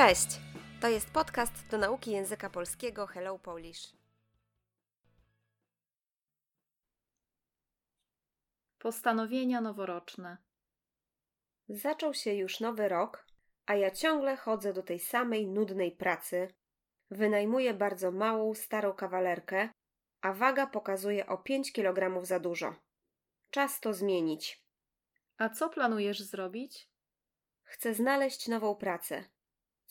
Cześć! To jest podcast do nauki języka polskiego Hello Polish. Postanowienia noworoczne. Zaczął się już nowy rok, a ja ciągle chodzę do tej samej nudnej pracy. Wynajmuję bardzo małą, starą kawalerkę, a waga pokazuje o 5 kg za dużo. Czas to zmienić. A co planujesz zrobić? Chcę znaleźć nową pracę.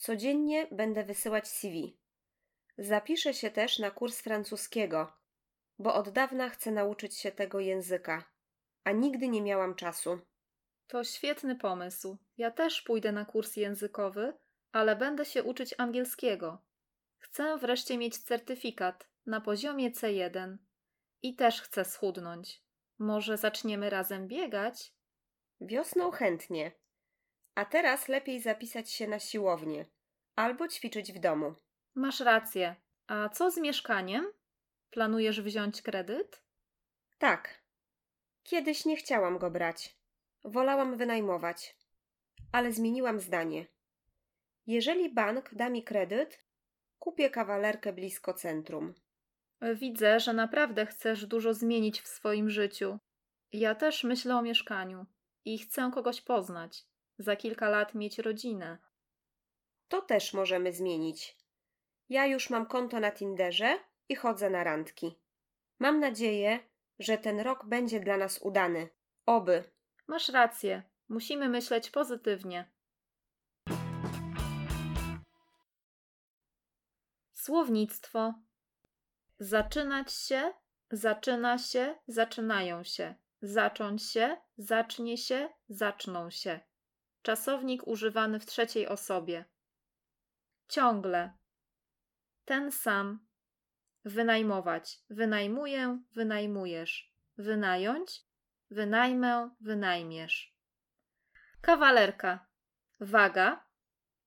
Codziennie będę wysyłać CV. Zapiszę się też na kurs francuskiego, bo od dawna chcę nauczyć się tego języka, a nigdy nie miałam czasu. To świetny pomysł. Ja też pójdę na kurs językowy, ale będę się uczyć angielskiego. Chcę wreszcie mieć certyfikat na poziomie C1 i też chcę schudnąć. Może zaczniemy razem biegać? Wiosną chętnie. A teraz lepiej zapisać się na siłownię albo ćwiczyć w domu. Masz rację. A co z mieszkaniem? Planujesz wziąć kredyt? Tak. Kiedyś nie chciałam go brać. Wolałam wynajmować. Ale zmieniłam zdanie. Jeżeli bank da mi kredyt, kupię kawalerkę blisko centrum. Widzę, że naprawdę chcesz dużo zmienić w swoim życiu. Ja też myślę o mieszkaniu i chcę kogoś poznać. Za kilka lat mieć rodzinę. To też możemy zmienić. Ja już mam konto na Tinderze i chodzę na randki. Mam nadzieję, że ten rok będzie dla nas udany. Oby. Masz rację. Musimy myśleć pozytywnie. Słownictwo. Zaczynać się, zaczyna się, zaczynają się. Zacząć się, zacznie się, zaczną się. Czasownik używany w trzeciej osobie. Ciągle. Ten sam. Wynajmować. Wynajmuję, wynajmujesz. Wynająć. Wynajmę, wynajmiesz. Kawalerka. Waga.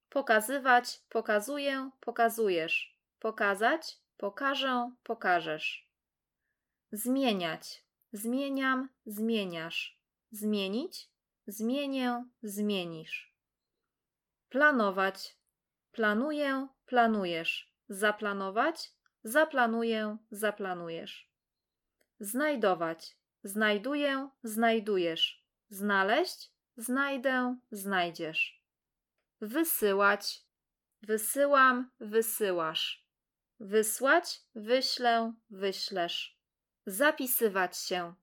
Pokazywać, pokazuję, pokazujesz. Pokazać, pokażę, pokażesz. Zmieniać. Zmieniam, zmieniasz. Zmienić, zmienię, zmienisz. Planować. Planuję, planujesz. Zaplanować, zaplanuję, zaplanujesz. Znajdować. Znajduję, znajdujesz. Znaleźć, znajdę, znajdziesz. Wysyłać. Wysyłam, wysyłasz. Wysłać, wyślę, wyślesz. Zapisywać się.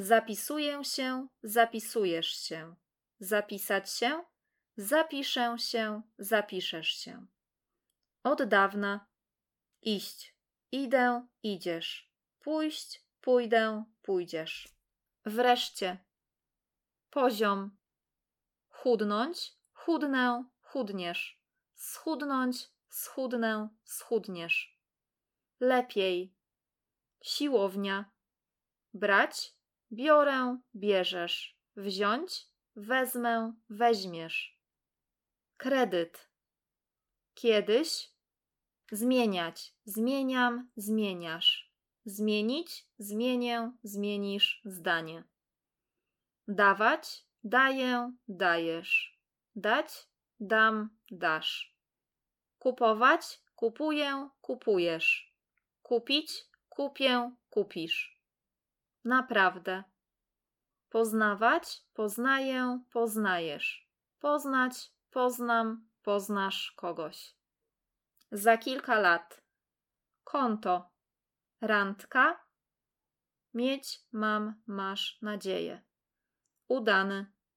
Zapisuję się, zapisujesz się. Zapisać się, zapiszę się, zapiszesz się. Od dawna. Iść. Idę, idziesz. Pójść, pójdę, pójdziesz. Wreszcie. Poziom. Chudnąć, chudnę, chudniesz. Schudnąć, schudnę, schudniesz. Lepiej. Siłownia. Brać, biorę, bierzesz. Wziąć, wezmę, weźmiesz. Kredyt. Kiedyś. Zmieniać. Zmieniam, zmieniasz. Zmienić, zmienię, zmienisz zdanie. Dawać, daję, dajesz. Dać, dam, dasz. Kupować, kupuję, kupujesz. Kupić, kupię, kupisz. Naprawdę. Poznawać, poznaję, poznajesz. Poznać, poznam, poznasz kogoś. Za kilka lat. Konto. Randka. Mieć, mam, masz nadzieję. Udany.